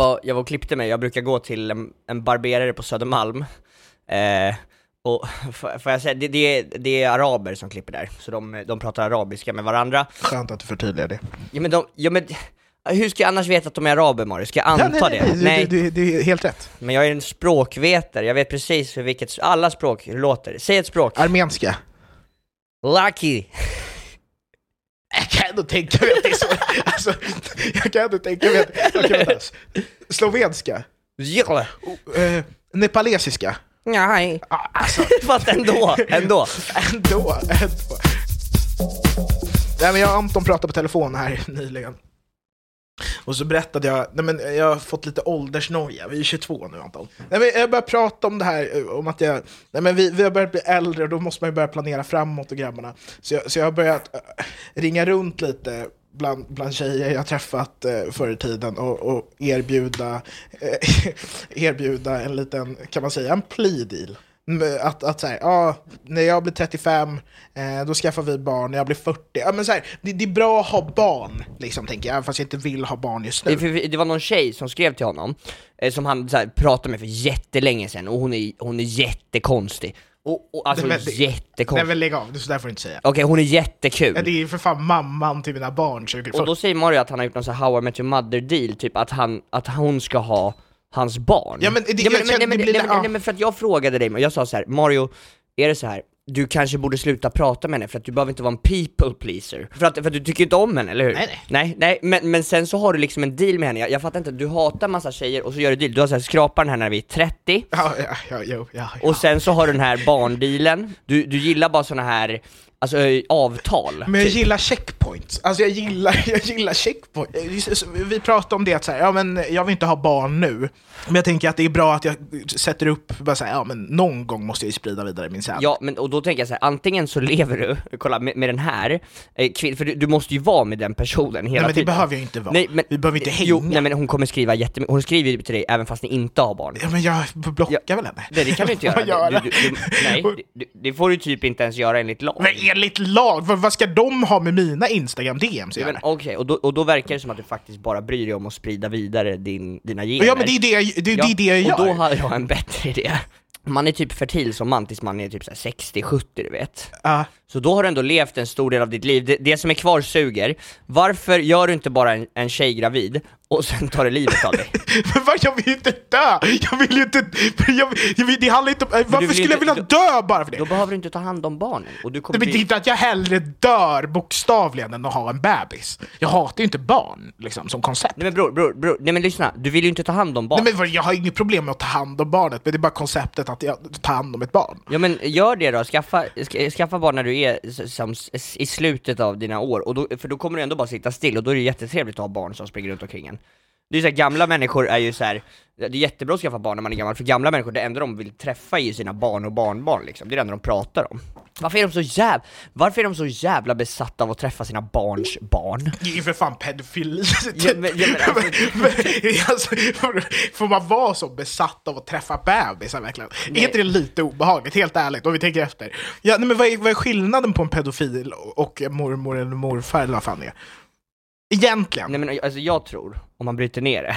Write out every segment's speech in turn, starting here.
Jag var, jag var och klippte mig, jag brukar gå till en, en barberare på Södermalm. Eh, och får jag säga, det, det, är, det är araber som klipper där, så de, de pratar arabiska med varandra. Skönt att du förtydligar det. Ja men de, ja men, hur ska jag annars veta att de är araber Mario? Ska jag anta ja, nej, det? Nej, Du, du, du är helt rätt. Men jag är en språkvetare, jag vet precis hur vilket, alla språk det låter. Säg ett språk. Armenska. Lucky. Jag kan ändå tänka mig att det är så. Alltså, jag kan ändå tänka mig att... Okej, vänta. Slovenska. Ja. Uh, nepalesiska. Nej. Ah, alltså, Fast ändå, ändå. ändå, ändå. Nej, men jag och Anton pratade på telefon här nyligen. Och så berättade jag, nej men jag har fått lite åldersnoja, vi är 22 nu Anton. Nej, men jag började prata om det här, eh, om att jag, nej men vi, vi har börjat bli äldre och då måste man ju börja planera framåt och grabbarna. Så jag, så jag har börjat eh, ringa runt lite bland, bland tjejer jag träffat eh, förr i tiden och, och erbjuda, eh, erbjuda en liten, kan man säga, en plea deal. Mm, Att, att så här, ja, när jag blir 35, eh, då skaffar vi barn, när jag blir 40. Ja, men så här, det, det är bra att ha barn, liksom, tänker jag, även fast jag inte vill ha barn just Det, nu. för- det var någon tjej som skrev till honom, eh, som han så här, pratade med för jättelänge sedan, och hon är, hon är jättekonstig. Och, och alltså men det- jättekonstig. Nej men lägg av, det så där får du inte säga. Okej, hon är jättekul. Ja, Det är ju för fan mamman till mina barn 2040. Och då säger Mario att han har gjort någon sån här How I Met Your Mother deal, typ att, han, att hon ska ha hans barn. Ja, men det- känner- nej, det men, blir- nej, men, ja. nej, men för att jag frågade dig, och jag sa så här, Mario, är det så här du kanske borde sluta prata med henne för att du behöver inte vara en people pleaser. För att, för att du tycker inte om henne, eller hur? Nej, nej. Nej, nej men, men sen så har du liksom en deal med henne, jag, jag fattar inte, du hatar massa tjejer och så gör du deal, du har så här, skrapar den här när vi är 30, Ja, ja, ja, ja, ja. och sen så har du den här barndealen, du, du gillar bara såna här, alltså eh, avtal. Men jag gillar checkpoints, alltså jag gillar, jag gillar checkpoints. Vi pratade om det att så här, ja, men jag vill inte ha barn nu, men jag tänker att det är bra att jag sätter upp, bara så här, ja men någon gång måste jag ju sprida vidare min säd. Ja, men och då tänker jag så här, antingen så lever du, kolla med, med den här, eh, för du, du måste ju vara med den personen hela Nej men det tiden. behöver jag inte vara. Nej, men, Vi behöver inte hänga. Jo, nej men hon kommer skriva jättemycket, hon skriver ju till dig även fast ni inte har barn. Ja men jag blockar väl henne? Det, det kan du inte göra. gör Du, du, nej, det, det får du typ inte ens göra enligt lag. Men enligt lag, vad, vad ska de ha med mina Instagram DMs Ja, Okej, och, då, och då verkar det som att du faktiskt bara bryr dig om att sprida vidare din, dina gener. Ja men det är det, jag- det, är det, det jag gör. Och då har jag en bättre idé. Man är typ fertil som man tills man är typ så här 60-70 du vet. Ja. Så då har du ändå levt en stor del av ditt liv, det, det som är kvar suger. Varför gör du inte bara en, en tjej gravid och sen tar det livet av dig? Men vad, jag vill ju inte dö! Jag vill ju inte... Jag, jag vill, det handlar inte om... Varför skulle jag inte- vilja dö bara för det? Då behöver du inte ta hand om barnen. Och du kommer Det betyder bli... inte att jag hellre dör bokstavligen än att ha en bebis. Jag hatar ju inte barn, liksom, som koncept. Nej men bror, bror, bror, nej men lyssna, du vill ju inte ta hand om barn. Nej, men jag har inget problem med att ta hand om barnet, men det är bara konceptet att jag tar hand om ett barn. Ja men gör det då, skaffa, ska, skaffa barn när du är som, i slutet av dina år, och då, för då kommer du ändå bara sitta still, och då är det jättetrevligt att ha barn som springer runt omkring en. Det är så här, gamla människor är ju så här. det är jättebra att skaffa barn när man är gammal, för gamla människor, det enda de vill träffa är ju sina barn och barnbarn liksom, det är det enda de pratar om. Varför är de så jävla, varför är de så jävla besatta av att träffa sina barns barn? Det är ju för fan pedofili. Ja, men- ja, men alltså- alltså, får man vara så besatt av att träffa bebisar verkligen? Är inte det lite obehagligt, helt ärligt, om vi tänker efter? Ja, nej, men vad, är, vad är skillnaden på en pedofil och mormor eller morfar eller vad fan det är? Egentligen. Nej men alltså jag tror, om man bryter ner det,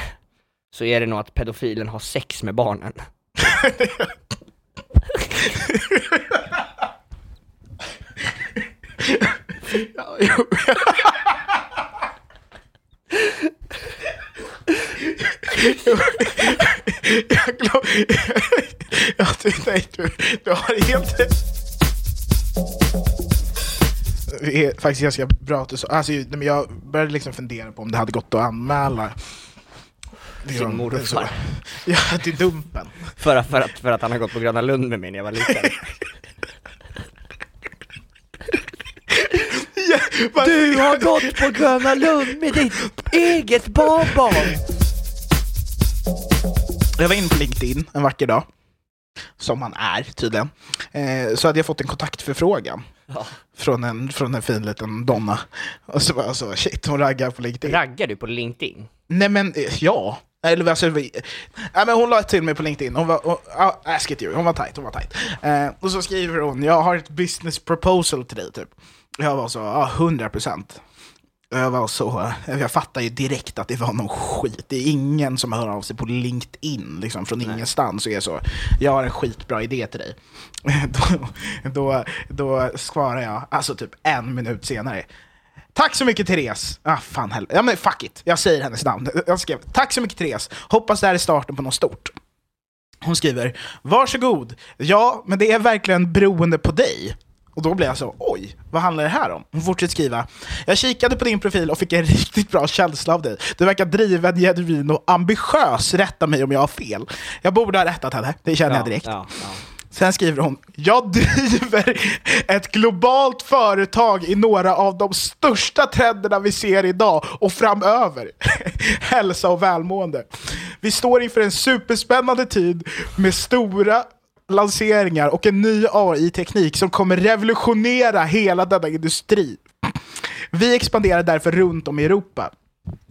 så är det nog att pedofilen har sex med barnen. Ja, jo. Jag glömde... Jag, du, nej, du, du har helt rätt. Är faktiskt ganska bra att du sa, alltså, jag började liksom fundera på om det hade gått att anmäla Sin morfar. Ja, till Dumpen. För, att- för, att, för att han har gått på Gröna Lund med mig när jag var liten. Du har gått på Gröna Lund med ditt eget barnbarn! Jag var inne på LinkedIn en vacker dag, som man är tydligen, eh, så hade jag fått en kontaktförfrågan Ja. från, en, från en fin liten donna. Och så var jag så, shit hon raggar på LinkedIn. Raggar du på LinkedIn? Nej men, eh, ja. Eller alltså, vi, nej, men hon la till mig på LinkedIn, hon var, hon, ask it you, hon var tight, hon var tight. Eh, och så skriver hon, jag har ett business proposal till dig typ. Jag var så, ja 100%. Jag var så, jag fattar ju direkt att det var någon skit. Det är ingen som hör av sig på LinkedIn liksom, från ingenstans och är så, jag har en skitbra idé till dig. Då, då, då svarar jag, alltså typ en minut senare, Tack så mycket Therese! Ah, fan heller. Ja men fuck it, jag säger hennes namn. Jag skrev, Tack så mycket Therese, hoppas det här är starten på något stort. Hon skriver, varsågod. Ja, men det är verkligen beroende på dig. Och då blev jag så, oj, vad handlar det här om? Hon fortsätter skriva, jag kikade på din profil och fick en riktigt bra känsla av dig. Du verkar driven, genuin och ambitiös, rätta mig om jag har fel. Jag borde ha rättat henne, det känner jag direkt. Ja, ja. Sen skriver hon, jag driver ett globalt företag i några av de största trenderna vi ser idag och framöver. Hälsa och välmående. Vi står inför en superspännande tid med stora lanseringar och en ny AI-teknik som kommer revolutionera hela denna industri. Vi expanderar därför runt om i Europa.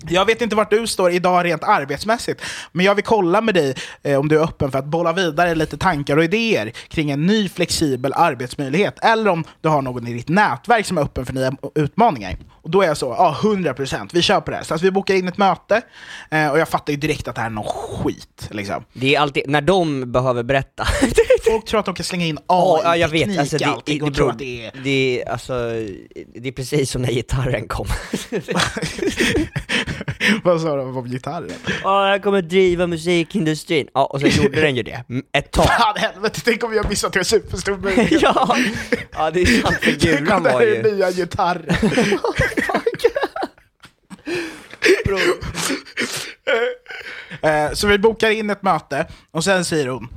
Jag vet inte vart du står idag rent arbetsmässigt, men jag vill kolla med dig eh, om du är öppen för att bolla vidare lite tankar och idéer kring en ny flexibel arbetsmöjlighet, eller om du har någon i ditt nätverk som är öppen för nya utmaningar. Och då är jag så, ja 100%, vi kör på det här. Så alltså, vi bokar in ett möte, eh, och jag fattar ju direkt att det här är någon skit. Liksom. Det är alltid, när de behöver berätta. Folk tror att de kan slänga in Ja, ja, jag AI-teknik vet. Alltså, det, allting det, och det, tror beror, att det är... det, alltså, det är precis som när gitarren kom. Vad sa de om gitarren? Ja, jag kommer driva musikindustrin. Ja, och sen gjorde den ju det. Mm, Ett tag. Fan helvete, tänk om har missat en superstor möjlighet. ja, ja, det är sant, för Tänk om det var här är ju... nya gitarren. Eh, Så vi bokar in ett möte och sen säger hon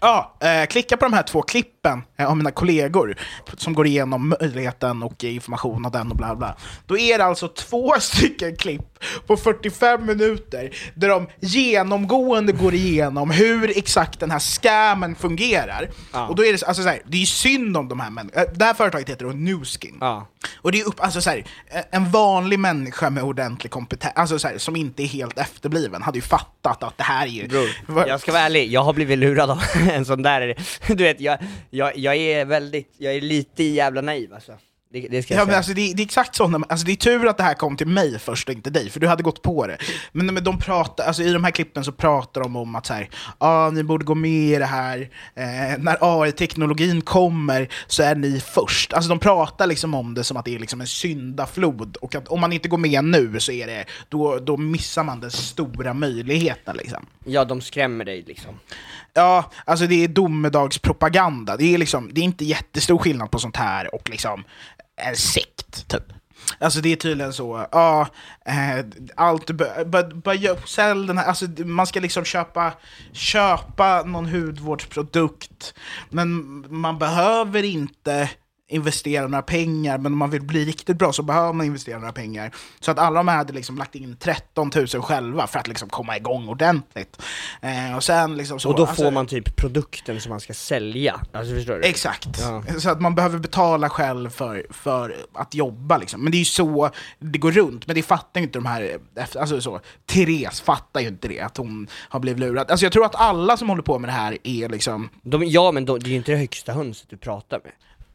Ja, eh, klicka på de här två klippen eh, av mina kollegor som går igenom möjligheten och information och den och bla bla. Då är det alltså två stycken klipp på 45 minuter där de genomgående går igenom hur exakt den här scammen fungerar. Ja. Och då är det, så- alltså, så här, det är synd om de här människorna. Det här företaget heter då Newskin. Ja. Och det är upp, alltså så här, en vanlig människa med ordentlig kompetens, alltså så här, som inte är helt efterbliven, hade ju fattat att det här är ju... Bror, jag ska vara ärlig, jag har blivit lurad av en sån där, du vet, jag, jag, jag är väldigt, jag är lite jävla naiv alltså. Det, det ska jag Ja, men alltså, det, det är exakt sådana, alltså, det är tur att det här kom till mig först och inte dig, för du hade gått på det. Men, men de pratar, alltså, i de här klippen så pratar de om att så här, ah, ni borde gå med i det här, eh, när AI-teknologin kommer så är ni först. Alltså de pratar liksom om det som att det är liksom en syndaflod, och att om man inte går med nu så är det, då, då missar man den stora möjligheten. Liksom. Ja, de skrämmer dig liksom. Ja, alltså det är domedagspropaganda. Det är, liksom, det är inte jättestor skillnad på sånt här och liksom en sekt, typ. Alltså det är tydligen så, ja, eh, allt, sälj den här, alltså man ska liksom köpa, köpa någon hudvårdsprodukt, men man behöver inte investera några pengar, men om man vill bli riktigt bra så behöver man investera några pengar. Så att alla de här hade liksom lagt in 13 000 själva för att liksom komma igång ordentligt. Eh, och sen liksom så, Och då alltså- får man typ produkten som man ska sälja, alltså förstår du? Exakt. Ja. Så att man behöver betala själv för, för att jobba liksom. Men det är ju så det går runt. Men det fattar ju inte de här, alltså så, Therese fattar ju inte det, att hon har blivit lurad. Alltså jag tror att alla som håller på med det här är liksom, De, ja men de, det är ju inte det högsta hönset du pratar med.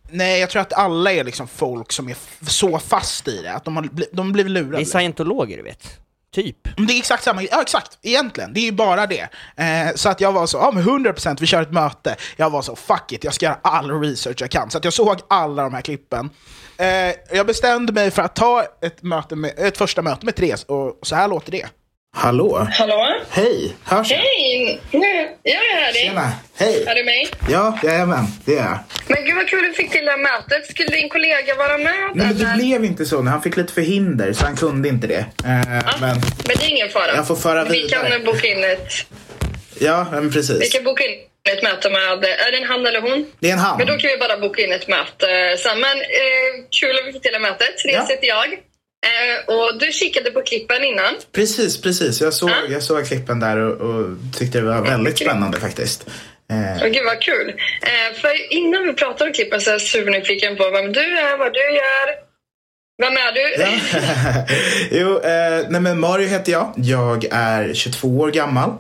Nej jag tror att alla är liksom folk som är så fast i det, att de har bli, de blivit lurade. Det är scientologer du vet. Typ. Det är exakt samma, ja exakt, egentligen. Det är ju bara det. Eh, så att jag var så, ja men 100% vi kör ett möte. Jag var så, fuck it, jag ska göra all research jag kan. Så att jag såg alla de här klippen. Eh, jag bestämde mig för att ta ett, möte med, ett första möte med Therese, och så här låter det. Hallå? Hallå? Hej! Hörs jag? Hej! Nu, jag är dig. Tjena! Hej! Är du mig? Ja, jajamän, det är jag. Men gud vad kul du fick till det här mötet. Skulle din kollega vara med? Nej, men det blev inte så. Han fick lite förhinder, så han kunde inte det. Eh, men Men det är ingen fara. Jag får föra Vi vidare. kan boka in ett, ja, men precis. vi kan boka in ett möte med... Är det en han eller hon? Det är en han. Men då kan vi bara boka in ett möte sen. Men eh, kul att vi fick till det här mötet. Therese Ja. heter jag. Eh, och du kikade på klippen innan. Precis, precis. Jag såg, Ja. jag såg klippen där och, och tyckte det var väldigt spännande faktiskt. Eh, gud vad kul. Eh, för innan vi pratar om klippen så är jag supernyfiken på vem du är, vad du gör. Vem är du? ja. jo, eh, nej men Mario heter jag. Jag är 22 år gammal.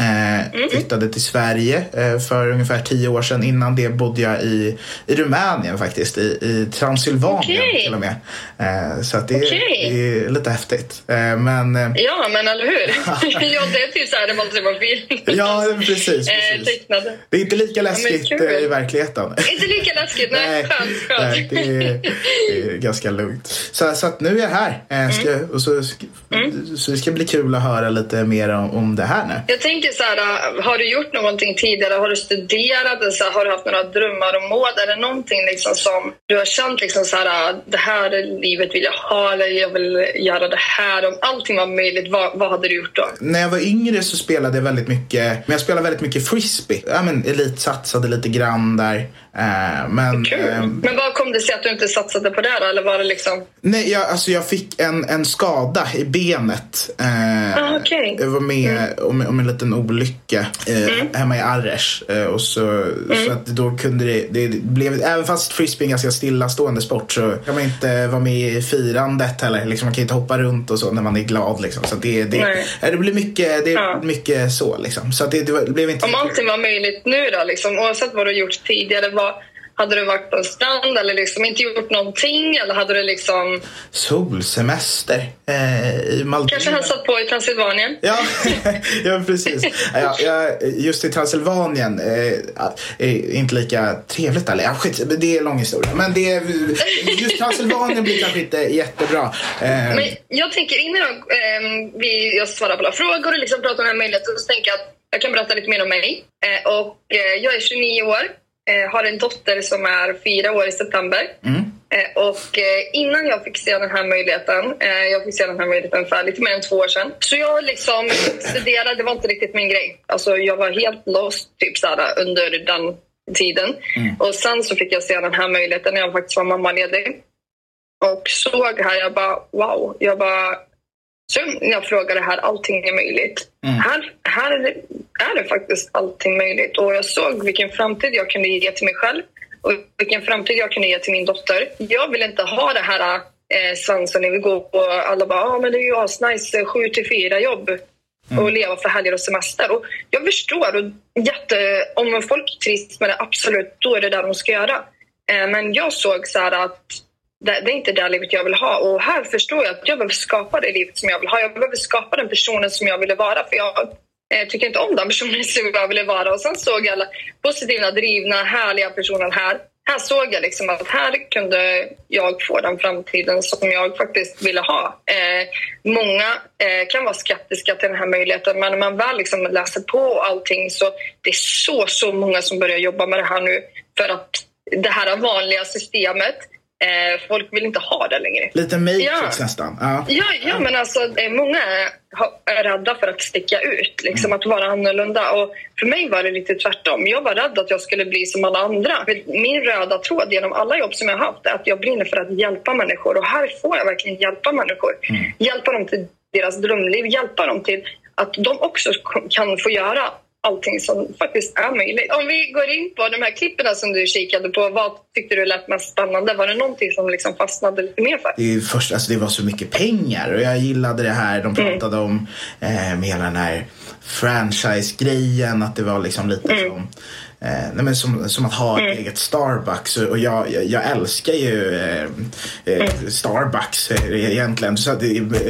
Eh, flyttade till Sverige eh, för ungefär tio år sedan. Innan det bodde jag i, i Rumänien faktiskt, i, i Transylvanien Okej. till och med. Eh, så det, Okej. det är lite häftigt. Eh, men Ja, men eller hur? ja, det är typ så här det måste vara film. ja, precis. Precis. Det är inte lika läskigt eh, i verkligheten. Inte lika läskigt, nej. Skönt, skönt. nej det, är, det är ganska lugnt. Så, så att nu är jag här. Ska, Mm. och så, ska, så det ska bli kul att höra lite mer om, om det här nu. Jag tänker så här, har du gjort någonting tidigare? Har du studerat? Så här, har du haft några drömmar och mål? Är det någonting liksom som du har känt liksom så här, det här livet vill jag ha eller jag vill göra det här? Om allting var möjligt, vad, vad hade du gjort då? När jag var yngre så spelade jag väldigt mycket, men jag spelade väldigt mycket frisbee. Ja, men elitsatsade lite grann där. Eh, men, Kul. eh, Men vad kom det sig att du inte satsade på det då? Eller var det liksom... nej, jag, alltså jag fick en, en skada i benet. Eh, Ah, okej. Jag var med om, om en liten olycka eh, hemma i Arres. Och så, så att då kunde det, det blev, även fast frisbee är en ganska stillastående sport så kan man inte vara med i firandet heller. Liksom, man kan inte hoppa runt och så när man är glad. Liksom. Så det, det, Nej. det blir mycket, det är Ja. mycket så. Liksom. Så att det, det, blev inte Om allting var möjligt nu då, liksom, oavsett vad du gjort tidigare, vad, hade du varit på en strand eller liksom inte gjort någonting? Eller hade du liksom Solsemester eh, i Maldiverna. kanske hälsat på i Transylvanien? Ja, ja precis. Ja, ja, just i Transylvanien eh, är inte lika trevligt. Eller, ja, skit, det är en lång historia. Men det, är- just Transylvanien blir kanske inte jättebra. Eh, Men jag tänker innan jag, ehm, vi, jag svarar på alla frågor och liksom pratar om den här möjligheten så tänker jag att jag kan berätta lite mer om mig. Eh, och, eh, jag är 29 år, eh, har en dotter som är fyra år i september. mm, Eh, och eh, innan jag fick se den här möjligheten, eh, jag fick se den här möjligheten för lite mer än två år sedan. Så jag liksom studerade, det var inte riktigt min grej. Alltså jag var helt lost typ såhär, under den tiden. Och sen så fick jag se den här möjligheten när jag faktiskt var mammaledig. Och såg här, jag bara wow. Jag bara, när jag frågade här, allting är möjligt. Här, här är, det, är det faktiskt allting möjligt. Och jag såg vilken framtid jag kunde ge till mig själv och vilken framtid jag kunde ge till min dotter. Jag vill inte ha det här eh, svansen när vi går och alla bara ah, men det är ju asnice, sju till fyra jobb och leva för helger och semester. Och jag förstår, och jätte, om folk trivs med det, absolut, då är det där de ska göra. Eh, men jag såg så här att det, det är inte det livet jag vill ha. Och här förstår jag att jag behöver skapa det livet som jag vill ha. Jag behöver skapa den personen som jag ville vara. För jag eh, tycker inte om den personen som jag ville vara. Och sen såg jag alla positiva, drivna, härliga personer här. Här såg jag liksom att här kunde jag få den framtiden som jag faktiskt ville ha. Eh, många eh, kan vara skeptiska till den här möjligheten men när man väl liksom läser på och allting så det är så, så många som börjar jobba med det här nu för att det här vanliga systemet Eh, folk vill inte ha det längre. lite Matrix Ja. nästan. Ja. Ja, ja men alltså eh, många är, rädda för att sticka ut, liksom att vara annorlunda. Och för mig var det lite tvärtom. Jag var rädd att jag skulle bli som alla andra. Min röda tråd genom alla jobb som jag har haft är att jag brinner för att hjälpa människor. Och här får jag verkligen hjälpa människor. Hjälpa dem till deras drömliv, hjälpa dem till att de också kan få göra allting som faktiskt är möjligt. Om vi går in på de här klipperna som du kikade på, vad tyckte du lät mest spännande? Var det någonting som liksom fastnade lite mer för? Det, är först, alltså det var så mycket pengar och jag gillade det här de pratade om eh, med hela den här franchise-grejen. Att det var liksom lite som, eh, nej men som, som att ha ett eget Starbucks. Och jag, jag, älskar ju eh, eh, Starbucks eh, egentligen. Så att,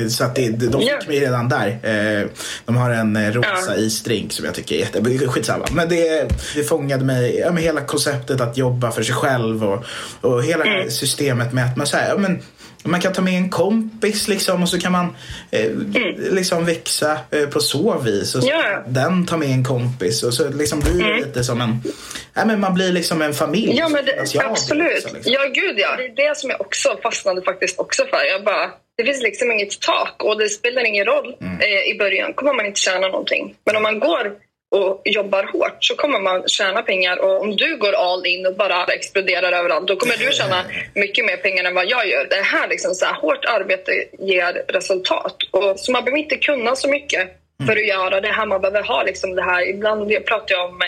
så att det, de fick mig redan där. Eh, de har en eh, rosa isdrink som jag tycker är jätte... Skitsamma. Men det, det fångade mig. Ja, men hela konceptet att jobba för sig själv och, och hela här systemet med att man säger ja, men man kan ta med en kompis liksom och så kan man eh, liksom växa eh, på så vis. Och så Mm. Ja. Den tar med en kompis och så liksom blir det lite som en... Ja, men man blir liksom en familj. Ja, men det, Fast jag absolut. också, liksom. Ja, gud ja. Det är det som jag också fastnade faktiskt också för. Jag bara, det finns liksom inget tak och det spelar ingen roll Mm. eh, i början. kommer man inte tjäna någonting. Men om man går och jobbar hårt så kommer man tjäna pengar. Och om du går all in och bara exploderar överallt då kommer du tjäna mycket mer pengar än vad jag gör. Det här liksom så här, hårt arbete ger resultat. Och så man behöver inte kunna så mycket för att göra det här. Man behöver ha liksom det här, ibland jag pratar jag om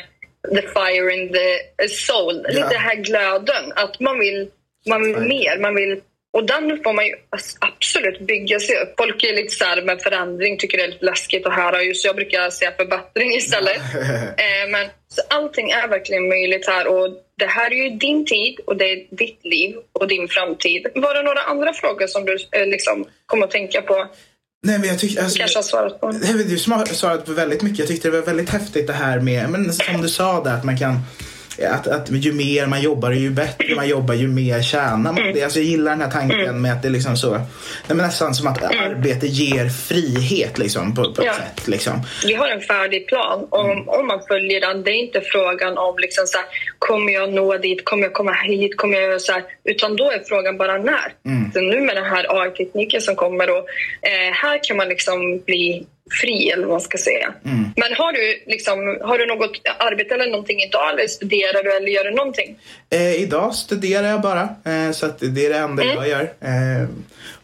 the fire in the soul, lite Ja. den här glöden. Att man vill, man vill mer, man vill Och den får man ju absolut bygga sig upp. Folk är lite så här med förändring, tycker det är lite läskigt att höra just så jag brukar säga förbättring istället. eh, men så allting är verkligen möjligt här och det här är ju din tid och det är ditt liv och din framtid. Var det några andra frågor som du eh, liksom kom att tänka på? Nej, men jag tycker, alltså, Kanske har svarat på. Nej, men Du har svarat på väldigt mycket. Jag tyckte det var väldigt häftigt det här med, men som du sa där, att man kan att, att ju mer man jobbar ju bättre man jobbar ju mer tjänar man. Mm. Alltså, jag gillar den här tanken mm. med att det är liksom så, nej, men nästan som att mm. arbete ger frihet liksom, på, på ja. ett sätt. Liksom. Vi har en färdig plan. Om, mm. om man följer den, det är inte frågan om liksom så här, kommer jag nå dit, kommer jag komma hit, kommer jag så här, utan då är frågan bara när. Mm. Så nu med den här AI-tekniken som kommer då, eh, här kan man liksom bli fri eller vad man ska säga. Mm. Men har du, liksom, har du något arbete eller någonting idag eller studerar du eller gör du någonting? Eh, idag studerar jag bara eh, så att det är det enda mm. jag gör. Eh,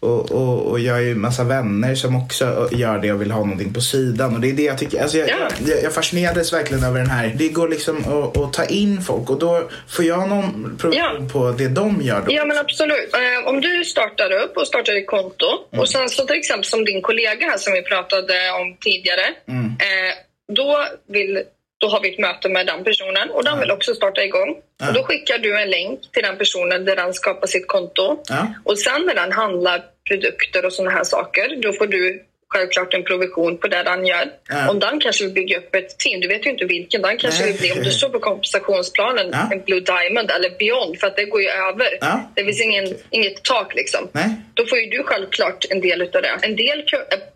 och, och, och jag har ju massa vänner som också gör det och vill ha någonting på sidan. Och det är det jag tycker. Alltså jag, ja. jag, jag fascinerades verkligen över den här. Det går liksom att, att ta in folk och då får jag någon produktion ja. på det de gör. Då. Ja men absolut. Eh, om du startar upp och startar ett konto mm. och sen så till exempel som din kollega här som vi pratade om tidigare. Mm. Eh, då vill då har vi ett möte med den personen och den vill också starta igång. Ja. Och då skickar du en länk till den personen där den skapar sitt konto. Ja. Och sen när den handlar produkter och sådana här saker, då får du självklart en provision på det den gör. Ja. Om den kanske vill bygga upp ett team, du vet ju inte vilken. Den kanske vill bli, om du står på kompensationsplanen, ja. en Blue Diamond eller Beyond, för att det går ju över. Ja. Det finns ingen, inget tak liksom. Nej. Då får ju du självklart en del av det. En del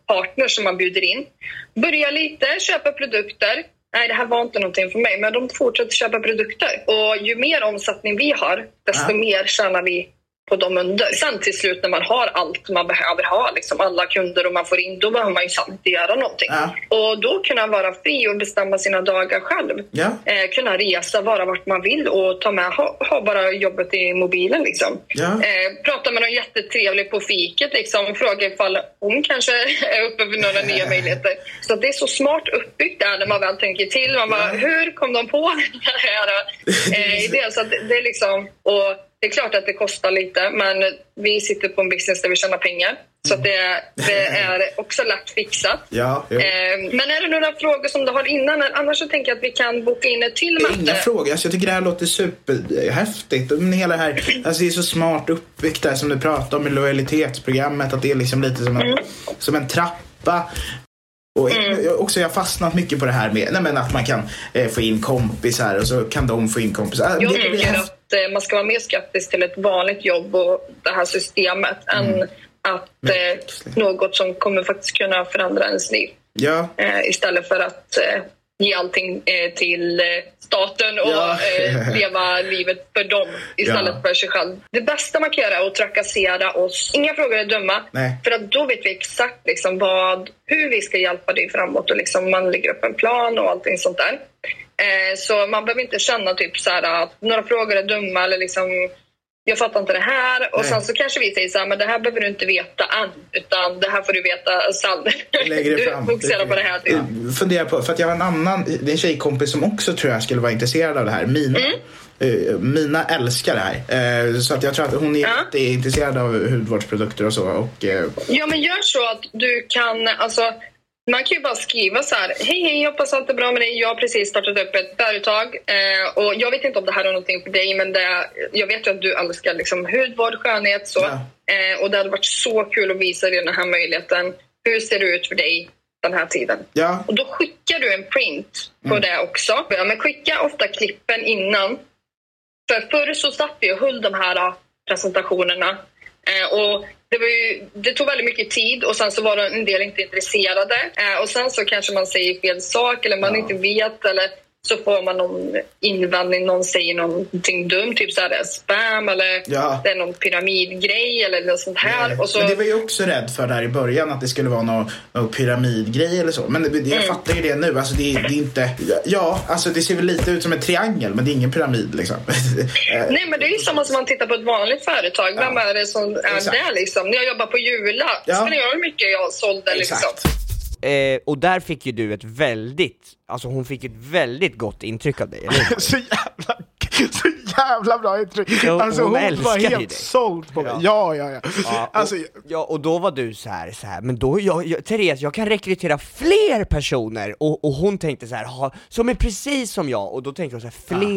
partners som man bjuder in börjar lite, köper produkter, nej det här var inte någonting för mig, men de fortsätter köpa produkter. Och ju mer omsättning vi har, desto ja. mer tjänar vi på de under. Sen till slut när man har allt man behöver ha, liksom alla kunder och man får in, då behöver man ju inte göra någonting. Ja. Och då kunna vara fri och bestämma sina dagar själv. Ja. Eh, kunna resa, vara vart man vill och ta med, ha, ha bara jobbet i mobilen. Liksom. Ja. Eh, prata med någon jättetrevlig på fiket, liksom, fråga ifall hon kanske är uppe för några nya möjligheter. Så det är så smart uppbyggt där när man väl tänker till. Man bara, hur kom de på den här eh, idén? Så det, det är liksom, och det är klart att det kostar lite, men vi sitter på en business där vi tjänar pengar. Så det, det, är också lätt fixat. Ja, ja. Eh, men är det några frågor som du har innan? Annars så tänker jag att vi kan boka in ett till möte. Inga frågor. Alltså jag tycker det här låter superhäftigt. Men hela här, alltså det är så smart uppbyggt där som du pratar om med lojalitetsprogrammet. Att det är liksom lite som en, mm. som en trappa. Och mm. också jag har fastnat mycket på det här med nej, men att man kan eh, få in kompisar och så kan de få in kompisar. Jag tycker att eh, man ska vara mer skeptisk till ett vanligt jobb och det här systemet mm. än att eh, något som kommer faktiskt kunna förändra ens liv. Ja. Eh, istället för att eh, ge allting eh, till eh, staten och ja. eh, leva livet för dem istället ja. för sig själv. Det bästa man kan göra är att trakassera oss. Inga frågor är dumma, Nej. för att då vet vi exakt liksom vad, hur vi ska hjälpa dig framåt och liksom man lägger upp en plan och allting sånt där. Eh, så man behöver inte känna typ så här, att några frågor är dumma eller liksom jag fattar inte det här. Och Nej. sen så kanske vi säger så här, men det här behöver du inte veta än. Utan det här får du veta sen. Du fokuserar på det här. Typ. Funderar på, för att jag har en annan, det är en tjejkompis som också tror jag skulle vara intresserad av det här. Mina. Mm. Uh, Mina älskar det här. Så att jag tror att hon är ja. intresserad av hudvårdsprodukter och så. Och. Ja, men gör så att du kan, alltså man kan ju bara skriva så här. Hej, hej, hoppas allt är bra med dig. Jag har precis startat upp ett företag eh, och jag vet inte om det här är någonting för dig, men det, jag vet ju att du älskar liksom hudvård, skönhet så. Ja. Eh, och det hade varit så kul att visa dig den här möjligheten. Hur ser det ut för dig den här tiden? Ja. Och då skickar du en print på mm. det också. Ja, men skicka ofta klippen innan. För förr så satt vi och höll de här presentationerna Eh, och det, ju, det, tog väldigt mycket tid och sen så var en del inte intresserade. Eh, och sen så kanske man säger fel sak eller man ja. inte vet eller så får man någon invändning, någon säger någonting dumt, typ såhär spam eller ja. det är någon pyramidgrej eller något sånt här. Och så... Men det var jag också rädd för där i början, att det skulle vara någon, någon pyramidgrej eller så. Men det, jag mm. fattar ju det nu. Alltså det, det, är inte... Ja, alltså det ser väl lite ut som en triangel, men det är ingen pyramid liksom. Nej, men det är ju samma som man tittar på ett vanligt företag. Vem är det som är Exakt. där liksom? När jag jobbar på Jula, ja. spelar jag hur mycket jag sålde liksom. Eh, och där fick ju du ett väldigt, alltså hon fick ett väldigt gott intryck av dig, eller Så jävla Så jävla bra intryck. Ja, alltså hon hon, var helt dig. såld på mig. Ja, ja, ja. Ja, och, Alltså, ja, och då var du så här, så här men då, jag, jag, Therese, jag kan rekrytera fler personer, och, och hon tänkte så här, ha, som är precis som jag, och då tänkte hon så här, fler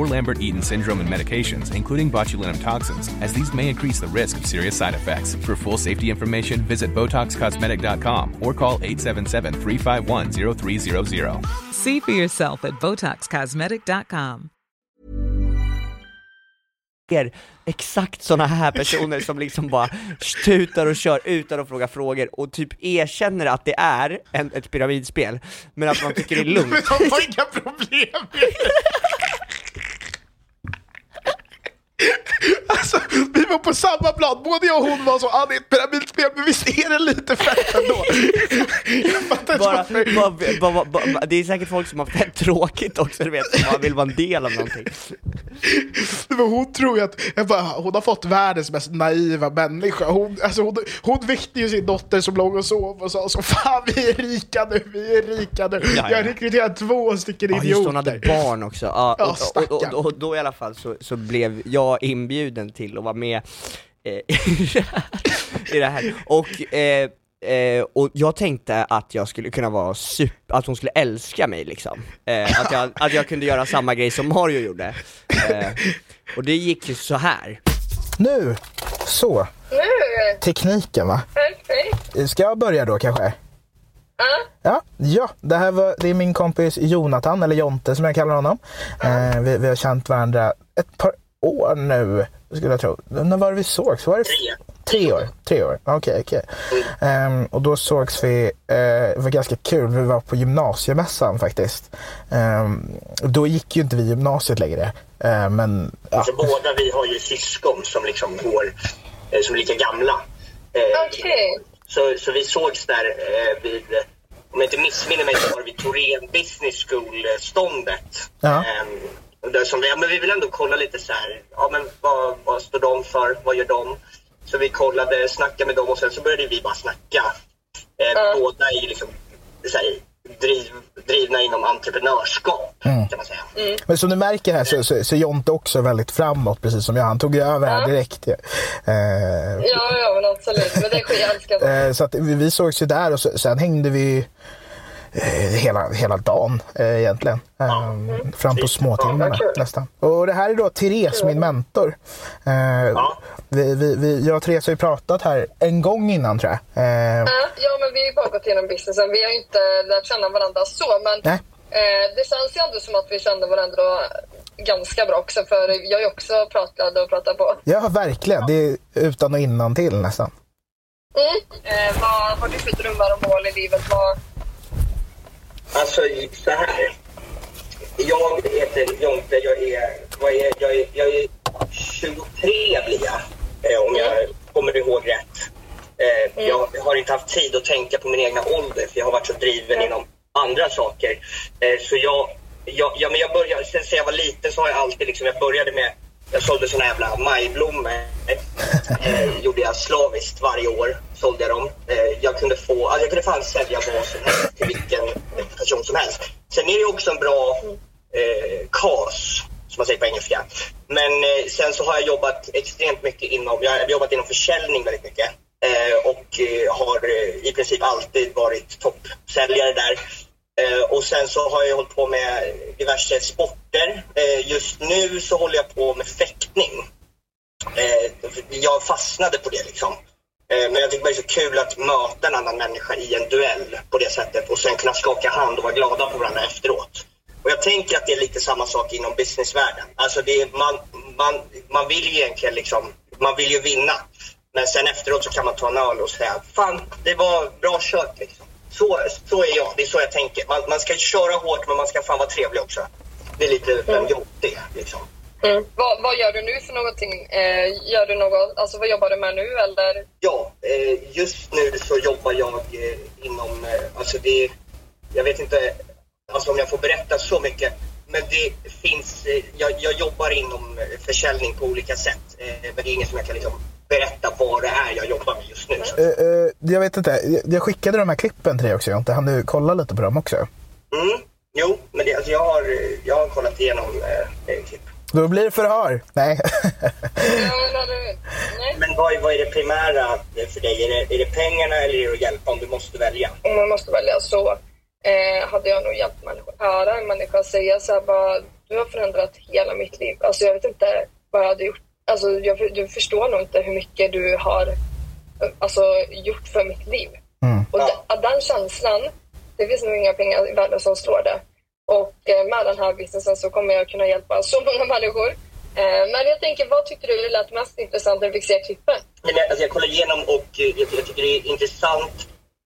or Lambert-Eaton syndrome and medications, including botulinum toxins, as these may increase the risk of serious side effects. For full safety information, visit BotoxCosmetic.com or call 877-351-0300. See for yourself at BotoxCosmetic.com. exakt såna här personer som liksom bara tutar och kör utan att fråga frågor, och typ erkänner att det är en, ett pyramidspel, men att man tycker det är lugnt. Men de har inga problem med det. Alltså, vi var på samma plan, både jag och hon var så, ah, det är ett pyramidspel, men visst är det lite fett ändå? Jag fattar inte bara, varför. bara, bara, det är säkert folk som har fett tråkigt också, du vet, som bara vill vara en del av någonting. Men hon tror ju att, jag bara, hon har fått världens mest naiva människa. Hon, alltså hon, hon väckte ju sin dotter som låg och sov och sa så fan vi är rika nu, vi är rika nu. Ja, ja. Jag har rekryterat två stycken Ja idioter. just hon hade barn också, ja, Ja, och, och, och, stackarn. och, då i alla fall så, så blev jag inbjuden till att vara med eh, i det här, och eh, Eh, och jag tänkte att jag skulle kunna vara super, att hon skulle älska mig liksom. Eh, att, jag, att jag kunde göra samma grej som Mario gjorde. Eh, och det gick ju så här. Nu, så. Nu, Tekniken va? perfekt. Ska jag börja då kanske? Ja, Ja, ja det här var, det är min kompis Jonathan, eller Jonte som jag kallar honom. Eh, vi, vi har känt varandra ett par år nu, skulle jag tro. När var det vi sågs? Var det Tre. Tre år? Tre år, okej. okej. Ehm, och då sågs vi, eh, det var ganska kul, vi var på gymnasiemässan faktiskt. Ehm, då gick ju inte vi gymnasiet längre. Ehm, men ja, Alltså, båda vi har ju syskon som liksom går, eh, som är lika gamla. Eh, okej. så, så vi sågs där eh, vid, om jag inte missminner mig, så var det vid Torén Business School-ståndet. Ja. Ehm, där som ja, men vi vill ändå kolla lite så här, ja men vad, vad står de för, vad gör de? Så vi kollade, snackade med dem och sen så började vi bara snacka. Eh, Ja. Båda är liksom så här, driv, drivna inom entreprenörskap kan man säga. men som du märker här så, så, så är Jonte också väldigt framåt, precis som jag. Han tog ju över här Ja. direkt. ju. Ehm, Ja, ja, men absolut. Men det är skit, jag älskar. Eh, Så att vi, vi sågs ju där och så, sen hängde vi eh, hela, hela dagen eh, egentligen. Eh, fram på småtimmarna Ja, nästan. Och det här är då Therese, min mentor. Eh, vi, vi, vi, jag och Therese har ju pratat här en gång innan tror jag. Eh, Ja, ja, men vi har ju bara gått igenom businessen. Vi har ju inte lärt känna varandra så, men Nej. eh, det känns ju ändå som att vi kände varandra ganska bra också, för jag är också pratglad och pratar på. ja, verkligen. Det är utan och innan till nästan. Mm. Eh, vad har du för drömmar och mål i livet? Vad... Alltså så här. Jag heter Jonte, jag är, vad är, jag är, jag är 23 blir jag, eh, om jag kommer ihåg rätt. Eh, Jag har inte haft tid att tänka på min egna ålder för jag har varit så driven inom andra saker. Eh, Så jag, jag, ja, men jag började, sen sen jag var liten så har jag alltid liksom, jag började med jag sålde såna jävla majblommor. Eh, gjorde jag slaviskt varje år. Sålde jag dem. Eh, jag kunde få, alltså jag kunde fan sälja vad som helst till vilken som helst. Sen är det också en bra eh, kas, som man säger på engelska. Men eh, sen så har jag jobbat extremt mycket inom, jag har jobbat inom försäljning väldigt mycket. Eh, och eh, har eh, i princip alltid varit toppsäljare där. Eh, och sen så har jag hållit på med diverse sporter. Eh, just nu så håller jag på med fäktning. Eh, jag fastnade på det liksom. Eh, men jag tycker det är så kul att möta en annan människa i en duell på det sättet och sen kunna skaka hand och vara glada på varandra efteråt. Och jag tänker att det är lite samma sak inom businessvärlden. Alltså det är, man, man, man vill ju egentligen liksom, man vill ju vinna. Men sen efteråt så kan man ta en öl och säga, fan det var bra kört liksom. Så, så är jag, det är så jag tänker. Man, man ska köra hårt men man ska fan vara trevlig också. Det är lite vem jag. Mm. Vad, vad gör du nu för någonting? Eh, gör du något, alltså vad jobbar du med nu eller? Ja, eh, just nu så jobbar jag eh, inom, eh, alltså det, jag vet inte alltså om jag får berätta så mycket, men det finns, eh, jag, jag jobbar inom försäljning på olika sätt. Eh, men det är inget som jag kan liksom berätta vad det är jag jobbar med just nu. Eh, eh, jag vet inte, jag- jag skickade de här klippen till dig också Jonte. Han du kolla lite på dem också? Mm, jo, men det, alltså jag, har, jag har kollat igenom eh, eh, klipp. Då blir det förhör. Nej. Ja, men vad, är- vad är det primära för dig? Är det, är det pengarna eller är det att hjälpa om du måste välja? Om man måste välja så eh, hade jag nog hjälpt människor. Höra en människa säga så här bara, du har förändrat hela mitt liv. Alltså jag vet inte vad jag hade gjort. Alltså jag, du förstår nog inte hur mycket du har alltså, gjort för mitt liv. Och de, den känslan, det finns nog inga pengar i världen som slår det. Och eh, med den här businessen så kommer jag kunna hjälpa så många människor. Eh, men jag tänker, vad tyckte du lät mest intressant när du fick se jag, alltså jag kollar igenom och eh, jag, jag tycker det är intressant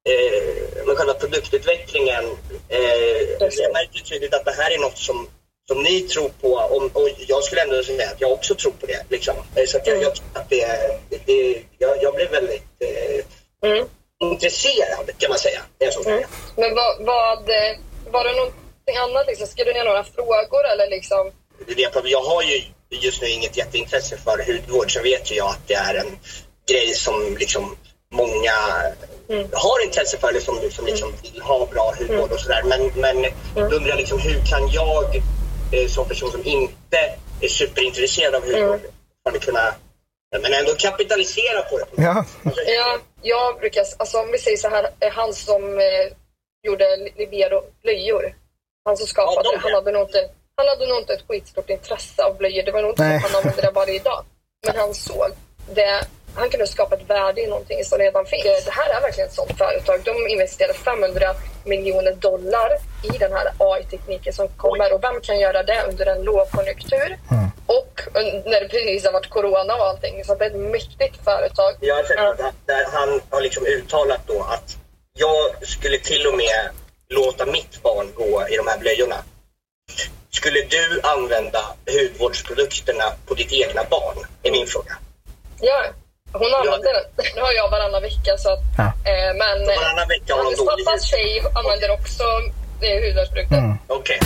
eh, med själva produktutvecklingen. Eh, jag märker tydligt att det här är något som, som ni tror på och, och jag skulle ändå säga att jag också tror på det. Liksom. Så jag, jag tror att det, det jag, jag blev väldigt eh, Mm. intresserad kan man säga. Så. Mm. Men vad, vad, var det någonting annat? Liksom? Skrev du ner några frågor eller liksom? Jag har ju just nu inget jätteintresse för hudvård så vet ju jag att det är en grej som liksom många har intresse för eller som, som liksom vill ha bra hudvård och sådär. Men, men då undrar jag liksom, hur kan jag eh, som person som inte är superintresserad av hudvård mm. kunna men ändå kapitalisera på det? Ja. Alltså, Ja, jag brukar, alltså om vi säger så här, eh, han som eh, gjorde Libero blöjor, han som skapade Ja, de det, han hade nog inte, han hade nog inte ett skitstort intresse av blöjor. Det var nog inte Nej. så att han använde det varje dag. Men han såg det, han kunde skapa ett värde i någonting som redan finns. Det här är verkligen ett sånt företag. De investerade 500 miljoner dollar i den här AI-tekniken som kommer. Och vem kan göra det under en lågkonjunktur? Och un- när det precis har varit corona och allting. Så det är ett mäktigt företag. Jag har sett att han har liksom uttalat då att jag skulle till och med låta mitt barn gå i de här blöjorna. Skulle du använda hudvårdsprodukterna på ditt egna barn? Är min fråga. Ja, hon använder den. Nu har jag varannan vecka så att, Ja. eh, men eh, Varannan vecka har de hennes dålig pappas tjej använder också eh, hudvårdsprodukter. Okej.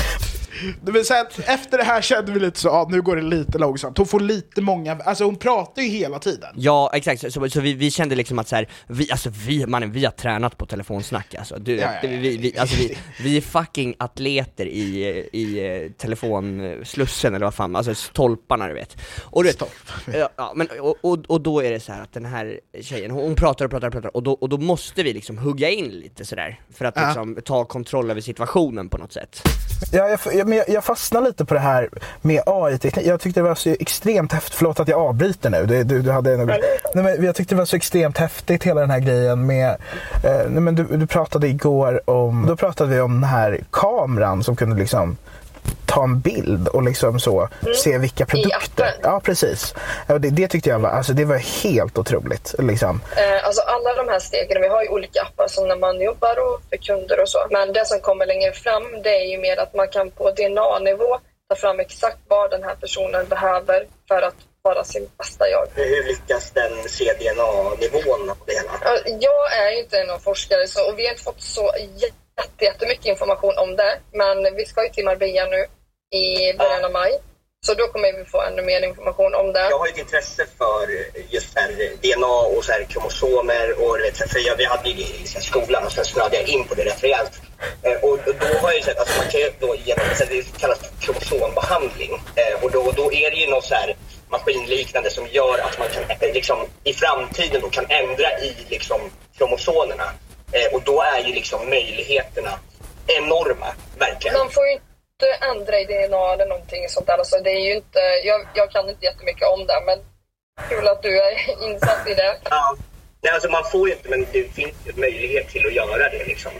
Men sen, efter det här kände vi lite så, ja, nu går det lite långsamt. Hon får lite många, alltså hon pratar ju hela tiden. Ja exakt, så, så, så vi, vi kände liksom att så här, vi, alltså vi, mannen, vi har tränat på telefonsnack alltså. Du, Ja, ja, ja. Vi, vi, alltså vi, vi är fucking atleter i, i eh, telefonslussen eller vad fan, alltså stolparna du vet. Och du vet, ja, men, och, och, och då är det så här att den här tjejen, hon, hon pratar och pratar och pratar, och då, och då måste vi liksom hugga in lite sådär, för att Ja. liksom ta kontroll över situationen på något sätt. Ja, jag, jag, men jag, jag fastnar lite på det här med AI-teknik. Jag tyckte det var så extremt häftigt, förlåt att jag avbryter nu. Du, du, du hade något... nej, men jag tyckte det var så extremt häftigt hela den här grejen med, eh, nej, men du, du pratade igår om, då pratade vi om den här kameran som kunde liksom ta en bild och liksom så se vilka produkter. Ja, precis. Det, det tyckte jag var, alltså det var helt otroligt. Liksom. Eh, alltså alla de här stegen, vi har ju olika appar som när man jobbar och för kunder och så. Men det som kommer längre fram det är ju mer att man kan på DNA-nivå ta fram exakt vad den här personen behöver för att vara sin bästa jag. Hur lyckas den CDNA-nivån av det hela? Ja, Jag är ju inte någon forskare så, och vi har inte fått så jätte- jättemycket information om det. Men vi ska ju till Marbella nu i början av maj. Så då kommer vi få ännu mer information om det. Jag har ett intresse för just här DNA och så här kromosomer och vet, för jag, vi hade ju i skolan och sen snöade jag in på det rätt rejält. Eh, och då har jag sett, alltså man kan ju då genom, det kallas kromosombehandling eh, och då, då är det ju något så här maskinliknande som gör att man kan liksom i framtiden då kan ändra i liksom kromosomerna. Eh, och då är ju liksom möjligheterna enorma, verkligen. Man får ju inte ändra i DNA eller någonting sånt där. Alltså det är ju inte, jag, jag kan inte jättemycket om det, men kul att du är insatt i det. Ja. Nej, alltså man får ju inte, men det finns ju möjlighet till att göra det. Liksom.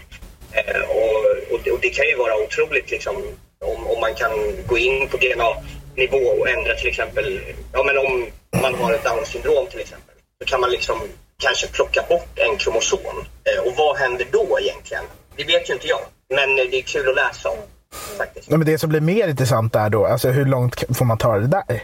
Eh, och, och, det, och det kan ju vara otroligt liksom, om, om man kan gå in på DNA-nivå och ändra till exempel, ja men om man har ett down syndrom till exempel, så kan man liksom kanske plocka bort en kromosom. Eh, och vad händer då egentligen? Det vet ju inte jag, men det är kul att läsa om. Faktiskt. Nej, men det som blir mer intressant är då, alltså hur långt får man ta det där?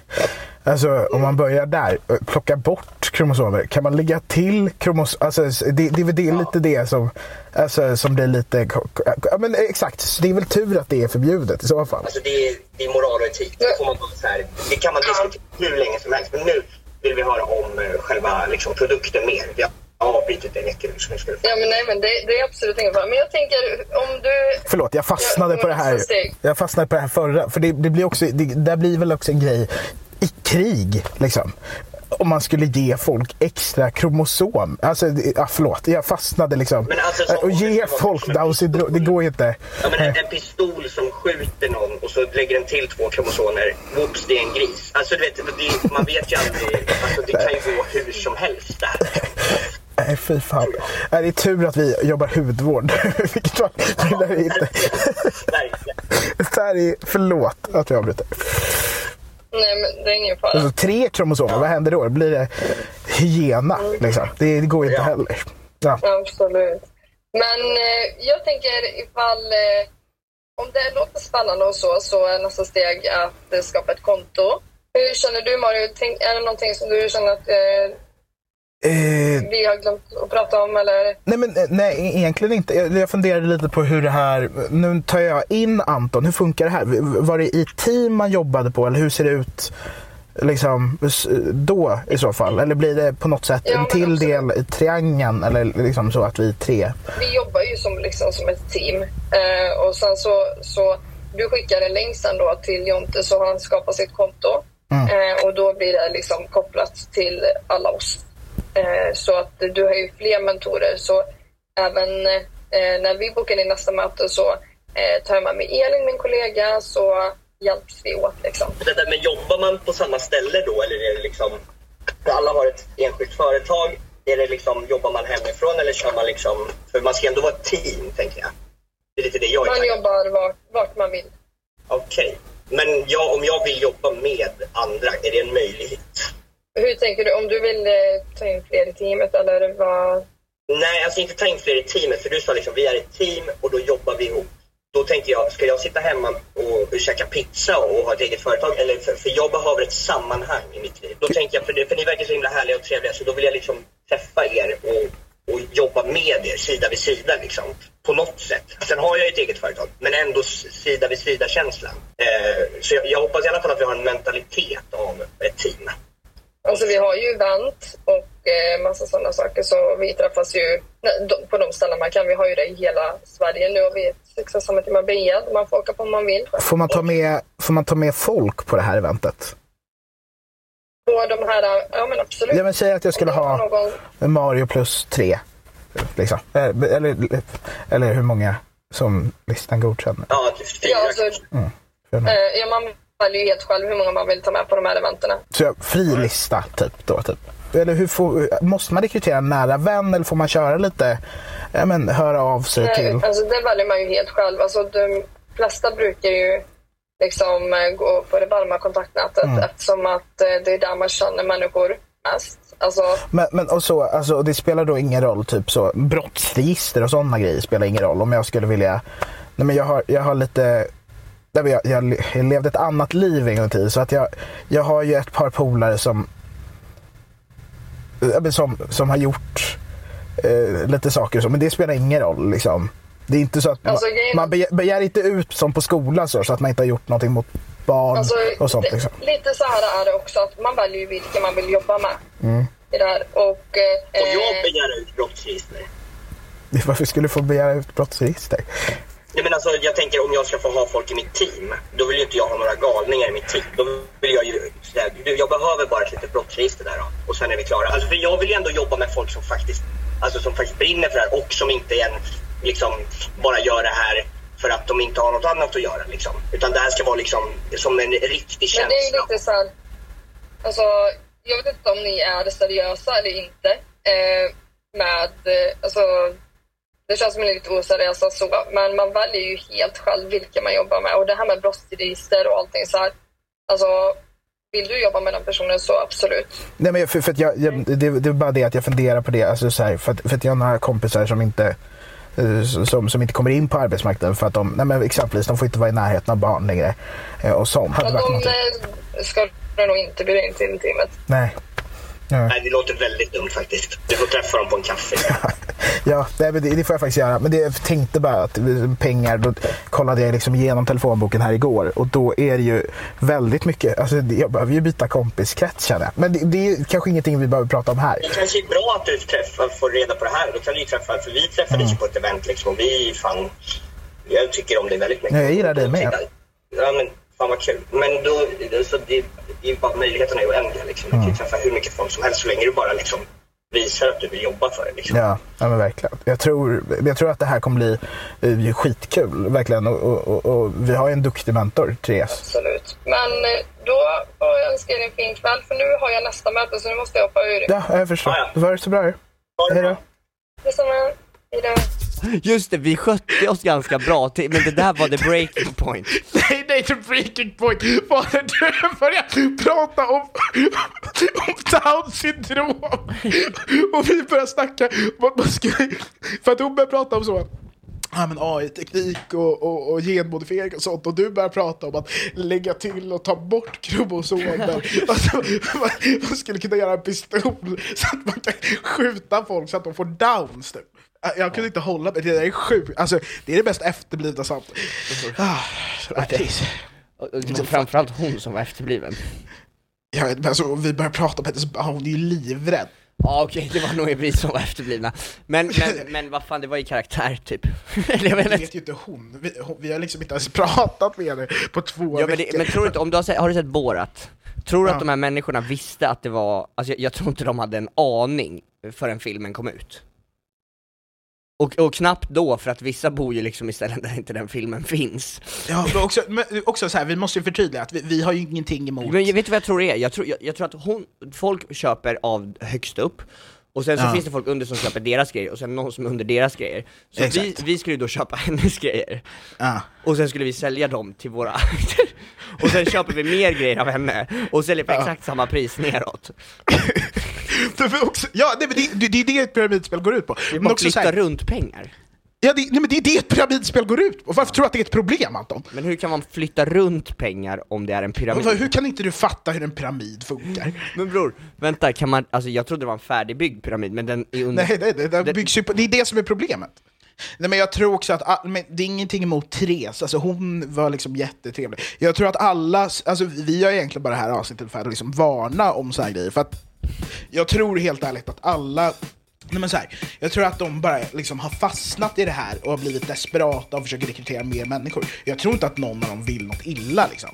Alltså om man börjar där, eh, plocka bort kromosomer, kan man lägga till kromosomer? Alltså, det, det är väl det, lite det som, alltså, som blir lite... Ja, men exakt, så det är väl tur att det är förbjudet i så fall. Alltså det är, det är moral och etik. Det, får man bara så här, det kan man diskutera hur länge som helst. Men nu vill vi höra om eh, själva liksom, produkten mer. Vi har avbrutit det mycket. Få- Ja, men nej, men det, det är absolut ingen fara. Men jag tänker, om du... Förlåt, jag fastnade Ja, på det här. Jag fastnade på det här förra. För det, det blir också, det, där blir väl också en grej i krig, liksom. Om man skulle ge folk extra kromosom. Alltså, ja, förlåt, jag fastnade liksom. Men alltså, så- och ge folk down syndrom, det går ju inte. Ja, men en, en pistol som skjuter någon och så lägger den till två kromosomer. Whoops, det är en gris. Alltså, du vet, det, man vet ju aldrig. Alltså, det kan ju gå hur som helst där. Nej, fy fan. Nej, Det är tur att vi jobbar hudvård. Vilket var, det inte... Det här är, förlåt att jag avbryter. Nej, men det är ingen fara. Alltså, tre kromosomer, vad händer då? Blir det hyena? Liksom? Det, det går ju inte Ja. heller. Ja. Absolut. Men eh, jag tänker ifall... Eh, om det låter spännande och så, så är nästa steg att skapa ett konto. Hur känner du Mario? Tänk, är det någonting som du känner att eh, Eh, vi har glömt att prata om? Eller? Nej, men, eh, nej, egentligen inte. Jag, jag funderade lite på hur det här... Nu tar jag in Anton. Hur funkar det här? Var det i team man jobbade på eller hur ser det ut liksom, då i så fall? Eller blir det på något sätt Ja, en till absolut. del i triangeln eller liksom så att vi är tre? Vi jobbar ju som, liksom, som ett team. Eh, och sen så, så du skickar en länk sen då till Jonte så han skapar sitt konto. Eh, och då blir det liksom kopplat till alla oss. Eh, så att du har ju fler mentorer. Så även eh, när vi bokar in nästa möte så eh, tar jag med mig Elin, min kollega, så hjälps vi åt. Liksom. Det där med jobbar man på samma ställe då eller är det liksom... Alla har ett enskilt företag. Är det liksom, jobbar man hemifrån eller kör man liksom... För man ska ändå vara ett team, tänker jag. Det är lite det jag Man på. jobbar vart, vart man vill. Okej. Men jag, om jag vill jobba med andra, är det en möjlighet? Hur tänker du? Om du vill eh, ta in fler i teamet eller vad? Nej, alltså inte ta in fler i teamet. För du sa liksom, vi är ett team och då jobbar vi ihop. Då tänkte jag, ska jag sitta hemma och käka pizza och ha ett eget företag? Eller för, för jag behöver ett sammanhang i mitt liv. Då tänkte jag, för, det, för ni verkar så himla härliga och trevliga, så då vill jag liksom träffa er och, och jobba med er sida vid sida liksom. På något sätt. Sen har jag ett eget företag, men ändå sida vid sida känslan. Eh, så jag, jag hoppas i alla fall att vi har en mentalitet av ett team. Alltså vi har ju event och eh, massa sådana saker så vi träffas ju på de ställen man kan. Vi har ju det i hela Sverige. Nu har vi ett succésummit i Marbella. Man får åka på om man vill. Får man, ta med, får man ta med folk på det här eventet? På de här, ja men absolut. Ja, men säg att jag skulle ha Någon, Mario plus tre. Liksom. Eh, Eller, eller hur många som listan godkänner. Ja, fyra ja, alltså, ja, man väljer ju helt själv hur många man vill ta med på de här eventerna. Så jag, fri lista, typ. Då, typ. Eller hur får, måste man rekrytera en nära vän eller får man köra lite, ja, men, höra av sig Nej, till? Alltså, det väljer man ju helt själv. Alltså, de flesta brukar ju liksom gå på det varma kontaktnätet Mm. eftersom att eh, det är där man känner människor mest. Alltså, Men, men och så, alltså, det spelar då ingen roll, typ så brottsregister och sådana grejer spelar ingen roll om jag skulle vilja, nej men jag har, jag har lite, jag, jag, jag levde ett annat liv en gång i tiden så att jag, jag har ju ett par polare som, men som, som har gjort eh, lite saker och så, men det spelar ingen roll liksom. Det är inte så att Alltså, man, man begär, begär inte ut som på skolan så, så att man inte har gjort någonting mot barn Alltså, och sånt. Liksom. Lite så här är det också, att man väljer ju vilka man vill jobba med. Mm. I det här. Och, eh, Och jag begär ut brottsregister. Varför skulle du få begära ut brottsregister? Nej, men alltså, jag tänker om jag ska få ha folk i mitt team, då vill ju inte jag ha några galningar i mitt team. Då vill jag ju, här, jag behöver bara ett litet brottsregister där då, och sen är vi klara. Alltså, för jag vill ju ändå jobba med folk som faktiskt, alltså, som faktiskt brinner för det här och som inte är en, liksom, bara gör det här för att de inte har något annat att göra. Liksom. Utan det här ska vara liksom, som en riktig men det är känsla. lite så här, alltså, jag vet inte om ni är seriösa eller inte. Eh, med, eh, alltså, Det känns som en lite oseriös så, men man väljer ju helt själv vilka man jobbar med. Och det här med brottsregister och allting så här. Alltså, vill du jobba med den personen så absolut. Nej, men för, för att jag, jag, det, det är bara det att jag funderar på det. Alltså, så här, för, att, för att jag har några kompisar som inte eh, som, som inte kommer in på arbetsmarknaden för att de, nej men exempelvis, de får inte vara i närheten av barn längre. eh, Och sånt. Varit de någonting. eh, ska du nog inte bjuda in till teamet. Nej. Ja, Nej, det låter väldigt dumt faktiskt. Du får träffa dem på en kaffe. ja nej, det, det får jag faktiskt göra. Men det, jag tänkte bara att pengar, då kollade jag liksom igenom telefonboken här igår och då är det ju väldigt mycket, alltså jag behöver ju byta kompiskrets känner jag. Men det, det är kanske ingenting vi behöver prata om här. Det kanske är bra att du träffar, får reda på det här. Då kan du träffa, för vi träffades ju på ett event liksom och vi fan... Jag tycker om dig väldigt mycket. Ja, jag gillar dig med. Ja, men fan vad kul. Men då, så det, det är bara möjligheterna är oändliga liksom. Du kan ju träffa hur mycket folk som helst så länge du bara liksom visar att du vill jobba för det liksom. Ja, ja men verkligen. Jag tror, jag tror att det här kommer bli eh, skitkul, verkligen. Och, och, och, och vi har ju en duktig mentor, Therese. Absolut. Men eh, då får jag önska er en fin kväll för nu har jag nästa möte så nu måste jag hoppa ur. Ja, jag förstår. Ja, ja. Då var det så bra. Ha det Hej då. Detsamma. Hejdå. Just det, vi skötte oss ganska bra, till, men det där var the breaking point. Nej, nej, the breaking point var när du började prata om, om down syndrom. Och vi började snacka om att man skulle... För att hon började prata om så. Ja, men AI-teknik och, och, och genmodifiering och sånt och du börjar prata om att lägga till och ta bort kromosomer. alltså, man, man skulle kunna göra en pistol så att man kan skjuta folk så att de får downs. Typ. Jag kunde inte hålla mig, det där är sjukt. Alltså, det är det bäst efterblivna samt. Ah, okej. Och- och det var Framförallt hon som var efterbliven. Jag vet, men alltså, vi börjar prata om hennes barn, hon är ju livrädd. Ja okej, det var nog vi som var efterblivna. Men, men, men vad fan, det var i karaktär typ. Jag vet Det inte. vet ju inte hon. Vi, hon, vi har liksom inte ens pratat med henne på två Ja, men, veckor. det, men tror du inte, om du har sett, har du sett Borat? Tror du Ja. att de här människorna visste att det var, alltså jag, jag tror inte de hade en aning förrän filmen kom ut. Och, och knappt då, för att vissa bor ju liksom i ställen där inte den filmen finns. Ja, men också, men också så här, vi måste ju förtydliga att vi, vi har ju ingenting emot... Men jag vet du vad jag tror det är? Jag tror, jag, jag tror att hon, folk köper av högst upp, och sen så Ja. finns det folk under som köper deras grejer, och sen någon som är under deras grejer. Så vi, Exakt. vi skulle ju då köpa hennes grejer, Ja. och sen skulle vi sälja dem till våra Och sen köper vi mer grejer av henne, och säljer på exakt samma pris neråt. Det är också, ja, nej, men det, det, det är det ett pyramidspel går ut på. Vi Men bara så flyttar här, runt pengar. ja, det, nej, men det är det ett pyramidspel går ut på. Varför tror du att det är ett problem, Anton? Men hur kan man flytta runt pengar om det är en pyramid? Hur kan inte du fatta hur en pyramid funkar? Men bror, vänta, kan man, alltså jag trodde det var en färdigbyggd pyramid, men den är under... Nej, nej, det, det, Det- byggs ju på, det är det som är problemet. Nej, men jag tror också att, all- men det är ingenting emot Therese, alltså hon var liksom jättetrevlig. Jag tror att alla, alltså vi har egentligen bara det här avsnittet för att liksom varna om så här grejer, för att jag tror helt ärligt att alla Nej, men så här, jag tror att de bara liksom har fastnat i det här och har blivit desperata och försöker rekrytera mer människor. Jag tror inte att någon av dem vill något illa liksom.